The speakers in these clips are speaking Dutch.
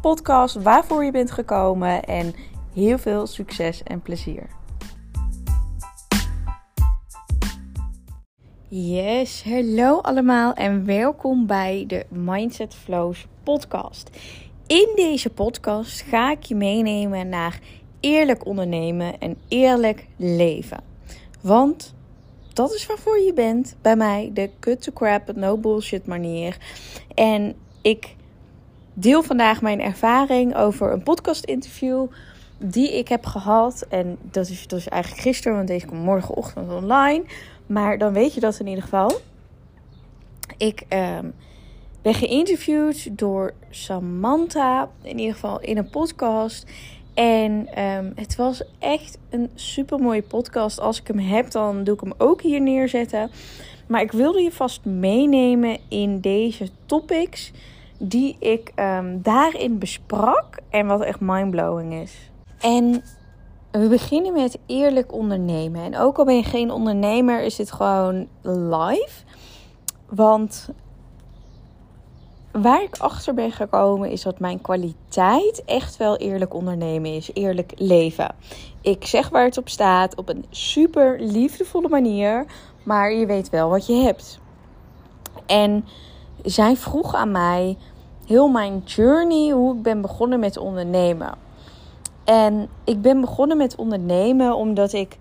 podcast waarvoor je bent gekomen en heel veel succes en plezier. Yes, hallo allemaal en welkom bij de Mindset Flows podcast. In deze podcast ga ik je meenemen naar eerlijk ondernemen en eerlijk leven. Want dat is waarvoor je bent bij mij, de cut to crap, no bullshit manier. En ik deel vandaag mijn ervaring over een podcast interview die ik heb gehad. En dat is, dat is eigenlijk gisteren, want deze komt morgenochtend online. Maar dan weet je dat in ieder geval. Ik um, ben geïnterviewd door Samantha, in ieder geval in een podcast. En um, het was echt een super mooie podcast. Als ik hem heb, dan doe ik hem ook hier neerzetten. Maar ik wilde je vast meenemen in deze topics die ik um, daarin besprak. En wat echt mindblowing is. En we beginnen met eerlijk ondernemen. En ook al ben je geen ondernemer, is dit gewoon live. Want waar ik achter ben gekomen is dat mijn kwaliteit echt wel eerlijk ondernemen is. Eerlijk leven. Ik zeg waar het op staat op een super liefdevolle manier. Maar je weet wel wat je hebt. En zij vroeg aan mij heel mijn journey, hoe ik ben begonnen met ondernemen. En ik ben begonnen met ondernemen omdat ik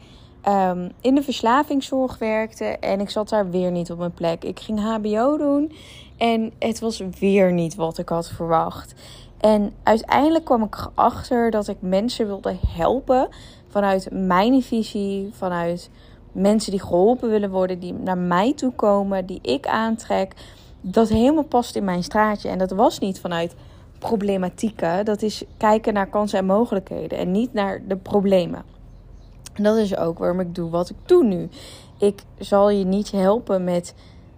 um, in de verslavingszorg werkte en ik zat daar weer niet op mijn plek. Ik ging HBO doen en het was weer niet wat ik had verwacht. En uiteindelijk kwam ik erachter dat ik mensen wilde helpen vanuit mijn visie, vanuit mensen die geholpen willen worden, die naar mij toe komen, die ik aantrek dat helemaal past in mijn straatje. En dat was niet vanuit problematieken. Dat is kijken naar kansen en mogelijkheden en niet naar de problemen. En dat is ook waarom ik doe wat ik doe nu. Ik zal je niet helpen met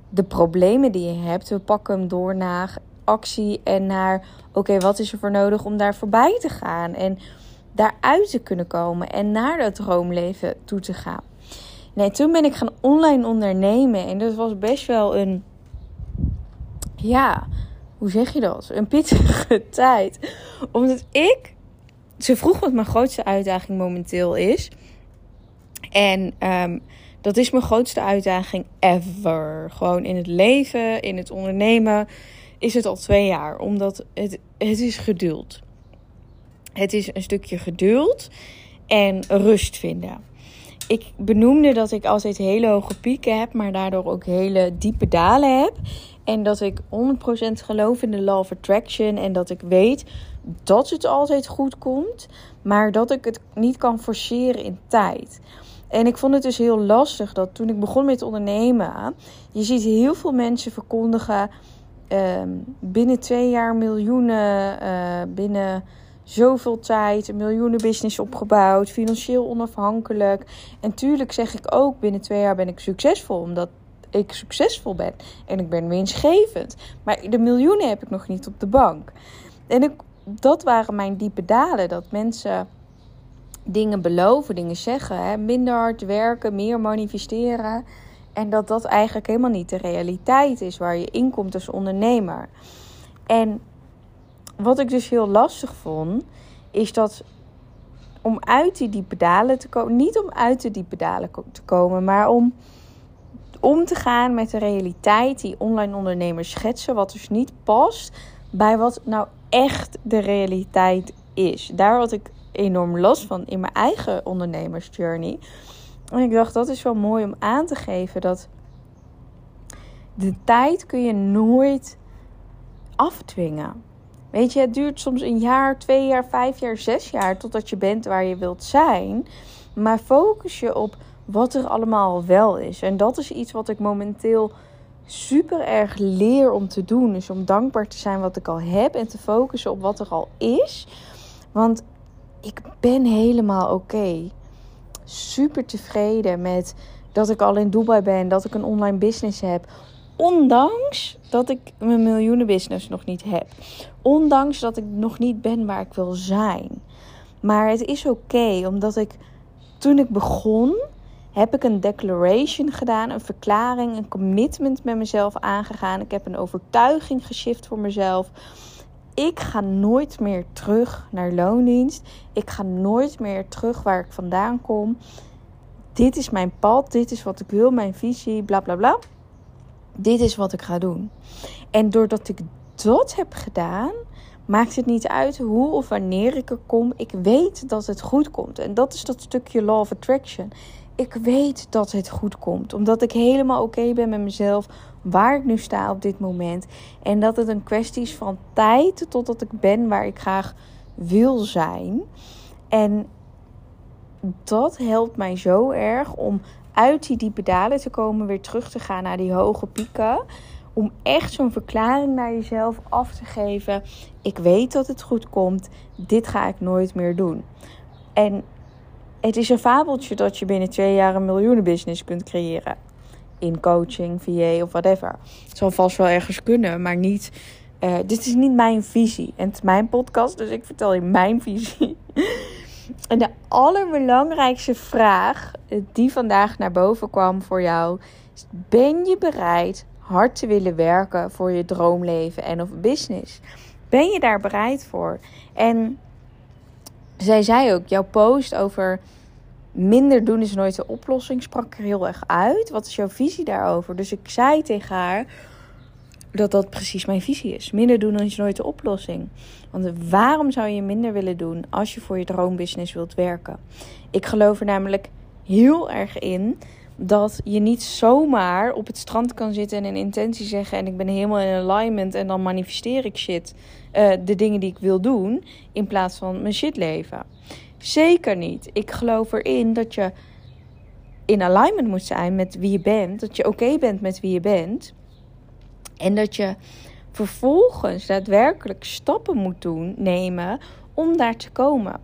de problemen die je hebt. We pakken hem door naar actie en naar oké, wat is er voor nodig om daar voorbij te gaan en daaruit te kunnen komen en naar dat droomleven toe te gaan. Nee, toen ben ik gaan online ondernemen en dat was best wel een ja, hoe zeg je dat? Een pittige tijd. Omdat ik. Ze vroeg wat mijn grootste uitdaging momenteel is. En um, dat is mijn grootste uitdaging ever. Gewoon in het leven, in het ondernemen. Is het al twee jaar. Omdat het, het is geduld. Het is een stukje geduld en rust vinden. Ik benoemde dat ik altijd hele hoge pieken heb, maar daardoor ook hele diepe dalen heb. En dat ik 100% geloof in de law of attraction. En dat ik weet dat het altijd goed komt. Maar dat ik het niet kan forceren in tijd. En ik vond het dus heel lastig dat toen ik begon met ondernemen. Je ziet heel veel mensen verkondigen. Uh, binnen twee jaar miljoenen. Uh, binnen zoveel tijd. Een miljoenen business opgebouwd. Financieel onafhankelijk. En tuurlijk zeg ik ook binnen twee jaar ben ik succesvol. Omdat ik succesvol ben. En ik ben winstgevend. Maar de miljoenen heb ik nog niet op de bank. En ik, dat waren mijn diepe dalen. Dat mensen dingen beloven, dingen zeggen. Hè? Minder hard werken, meer manifesteren. En dat dat eigenlijk helemaal niet de realiteit is waar je inkomt als ondernemer. En wat ik dus heel lastig vond, is dat om uit die diepe dalen te komen, niet om uit de diepe dalen te komen, maar om om te gaan met de realiteit die online ondernemers schetsen, wat dus niet past bij wat nou echt de realiteit is. Daar had ik enorm last van in mijn eigen ondernemersjourney. En ik dacht, dat is wel mooi om aan te geven dat de tijd kun je nooit afdwingen. Weet je, het duurt soms een jaar, twee jaar, vijf jaar, zes jaar totdat je bent waar je wilt zijn. Maar focus je op wat er allemaal wel is. En dat is iets wat ik momenteel super erg leer om te doen. Dus om dankbaar te zijn wat ik al heb en te focussen op wat er al is. Want ik ben helemaal oké. Super tevreden met dat ik al in Dubai ben, dat ik een online business heb. Ondanks dat ik mijn miljoenenbusiness nog niet heb. Ondanks dat ik nog niet ben waar ik wil zijn. Maar het is oké, omdat ik toen ik begon, heb ik een declaration gedaan, een verklaring, een commitment met mezelf aangegaan. Ik heb een overtuiging geshift voor mezelf. Ik ga nooit meer terug naar loondienst. Ik ga nooit meer terug waar ik vandaan kom. Dit is mijn pad, dit is wat ik wil, mijn visie, bla bla bla. Dit is wat ik ga doen. En doordat ik dat heb gedaan, maakt het niet uit hoe of wanneer ik er kom. Ik weet dat het goed komt. En dat is dat stukje law of attraction. Ik weet dat het goed komt. Omdat ik helemaal oké ben met mezelf. Waar ik nu sta op dit moment. En dat het een kwestie is van tijd totdat ik ben waar ik graag wil zijn. En dat helpt mij zo erg om uit die diepe dalen te komen. Weer terug te gaan naar die hoge pieken om echt zo'n verklaring naar jezelf af te geven. Ik weet dat het goed komt. Dit ga ik nooit meer doen. En het is een fabeltje dat je binnen twee jaar een miljoenenbusiness kunt creëren. In coaching, VA of whatever. Het zal vast wel ergens kunnen, maar niet. Uh, dit is niet mijn visie. En het is mijn podcast, dus ik vertel je mijn visie. En de allerbelangrijkste vraag die vandaag naar boven kwam voor jou is: ben je bereid hard te willen werken voor je droomleven en of business. Ben je daar bereid voor? En zij zei ook, jouw post over minder doen is nooit de oplossing sprak er heel erg uit. Wat is jouw visie daarover? Dus ik zei tegen haar dat dat precies mijn visie is. Minder doen is nooit de oplossing. Want waarom zou je minder willen doen als je voor je droombusiness wilt werken? Ik geloof er namelijk heel erg in dat je niet zomaar op het strand kan zitten en een intentie zeggen en ik ben helemaal in alignment en dan manifesteer ik shit, uh, de dingen die ik wil doen, in plaats van mijn shit leven. Zeker niet. Ik geloof erin dat je in alignment moet zijn met wie je bent, dat je oké bent met wie je bent en dat je vervolgens daadwerkelijk stappen moet doen, nemen om daar te komen.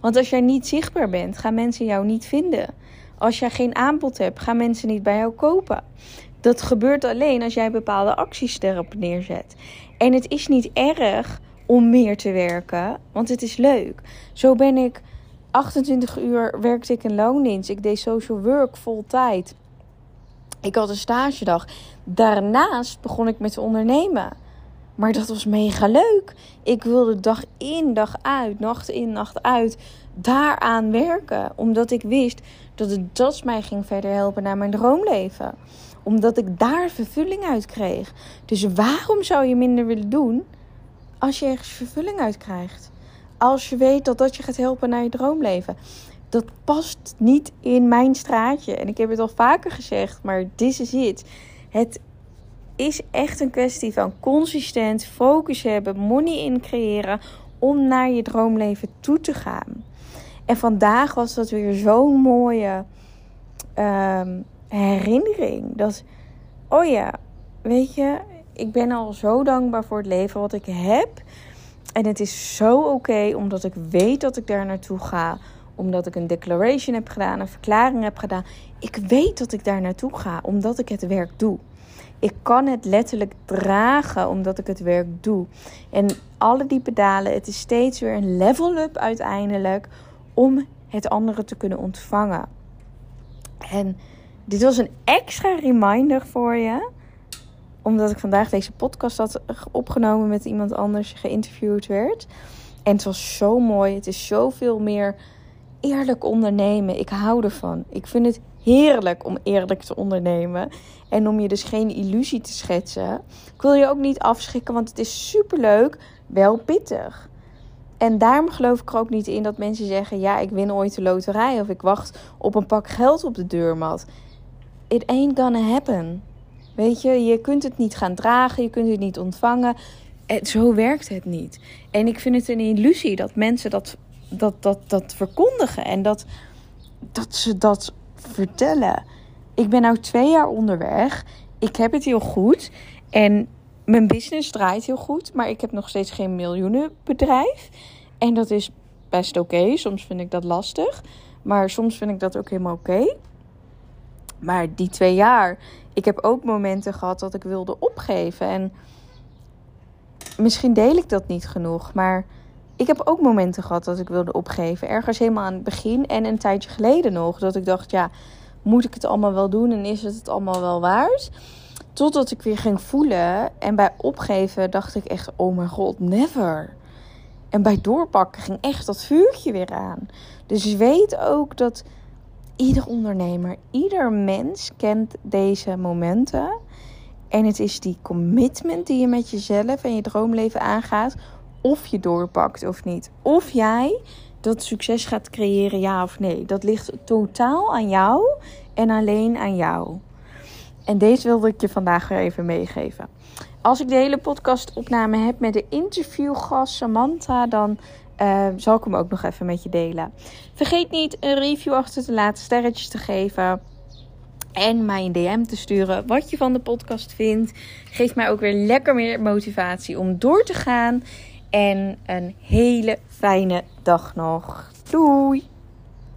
Want als jij niet zichtbaar bent, gaan mensen jou niet vinden. Als jij geen aanbod hebt, gaan mensen niet bij jou kopen. Dat gebeurt alleen als jij bepaalde acties erop neerzet. En het is niet erg om meer te werken, want het is leuk. Zo ben ik 28 uur werkte ik in loondienst. Ik deed social work vol tijd. Ik had een stagedag. Daarnaast begon ik met ondernemen. Maar dat was mega leuk. Ik wilde dag in, dag uit, nacht in, nacht uit daaraan werken. Omdat ik wist dat het dat mij ging verder helpen naar mijn droomleven. Omdat ik daar vervulling uit kreeg. Dus waarom zou je minder willen doen als je ergens vervulling uit krijgt? Als je weet dat dat je gaat helpen naar je droomleven. Dat past niet in mijn straatje. En ik heb het al vaker gezegd, maar dit is het. Het is echt een kwestie van consistent focus hebben, money in creëren om naar je droomleven toe te gaan. En vandaag was dat weer zo'n mooie ehm, herinnering. Dat, oh ja, weet je, ik ben al zo dankbaar voor het leven wat ik heb. En het is zo oké, omdat ik weet dat ik daar naartoe ga. Omdat ik een declaration heb gedaan, een verklaring heb gedaan. Ik weet dat ik daar naartoe ga, omdat ik het werk doe. Ik kan het letterlijk dragen omdat ik het werk doe. En alle die pedalen, het is steeds weer een level up uiteindelijk om het andere te kunnen ontvangen. En dit was een extra reminder voor je, omdat ik vandaag deze podcast had opgenomen met iemand anders, geïnterviewd werd. En het was zo mooi. Het is zoveel meer eerlijk ondernemen. Ik hou ervan. Ik vind het heerlijk om eerlijk te ondernemen. En om je dus geen illusie te schetsen. Ik wil je ook niet afschrikken, want het is superleuk, wel pittig. En daarom geloof ik er ook niet in dat mensen zeggen: ja, ik win ooit de loterij of ik wacht op een pak geld op de deurmat. It ain't gonna happen. Weet je, je kunt het niet gaan dragen, je kunt het niet ontvangen. En zo werkt het niet. En ik vind het een illusie dat mensen dat, dat, dat, dat verkondigen en dat, dat ze dat vertellen. Ik ben nu twee jaar onderweg. Ik heb het heel goed. En mijn business draait heel goed, maar ik heb nog steeds geen miljoenenbedrijf. En dat is best oké. Soms vind ik dat lastig. Maar soms vind ik dat ook helemaal oké. Maar die twee jaar, ik heb ook momenten gehad dat ik wilde opgeven. En misschien deel ik dat niet genoeg. Maar ik heb ook momenten gehad dat ik wilde opgeven. Ergens helemaal aan het begin en een tijdje geleden nog. Dat ik dacht, ja, moet ik het allemaal wel doen en is het het allemaal wel waard? Totdat ik weer ging voelen. En bij opgeven dacht ik echt, oh mijn god, never. En bij doorpakken ging echt dat vuurtje weer aan. Dus weet ook dat ieder ondernemer, ieder mens kent deze momenten. En het is die commitment die je met jezelf en je droomleven aangaat. Of je doorpakt of niet. Of jij dat succes gaat creëren, ja of nee. Dat ligt totaal aan jou en alleen aan jou. En deze wilde ik je vandaag weer even meegeven. Als ik de hele podcastopname heb met de interviewgast Samantha, dan uh, zal ik hem ook nog even met je delen. Vergeet niet een review achter te laten, sterretjes te geven. En mij een DM te sturen wat je van de podcast vindt. Geeft mij ook weer lekker meer motivatie om door te gaan. En een hele fijne dag nog. Doei!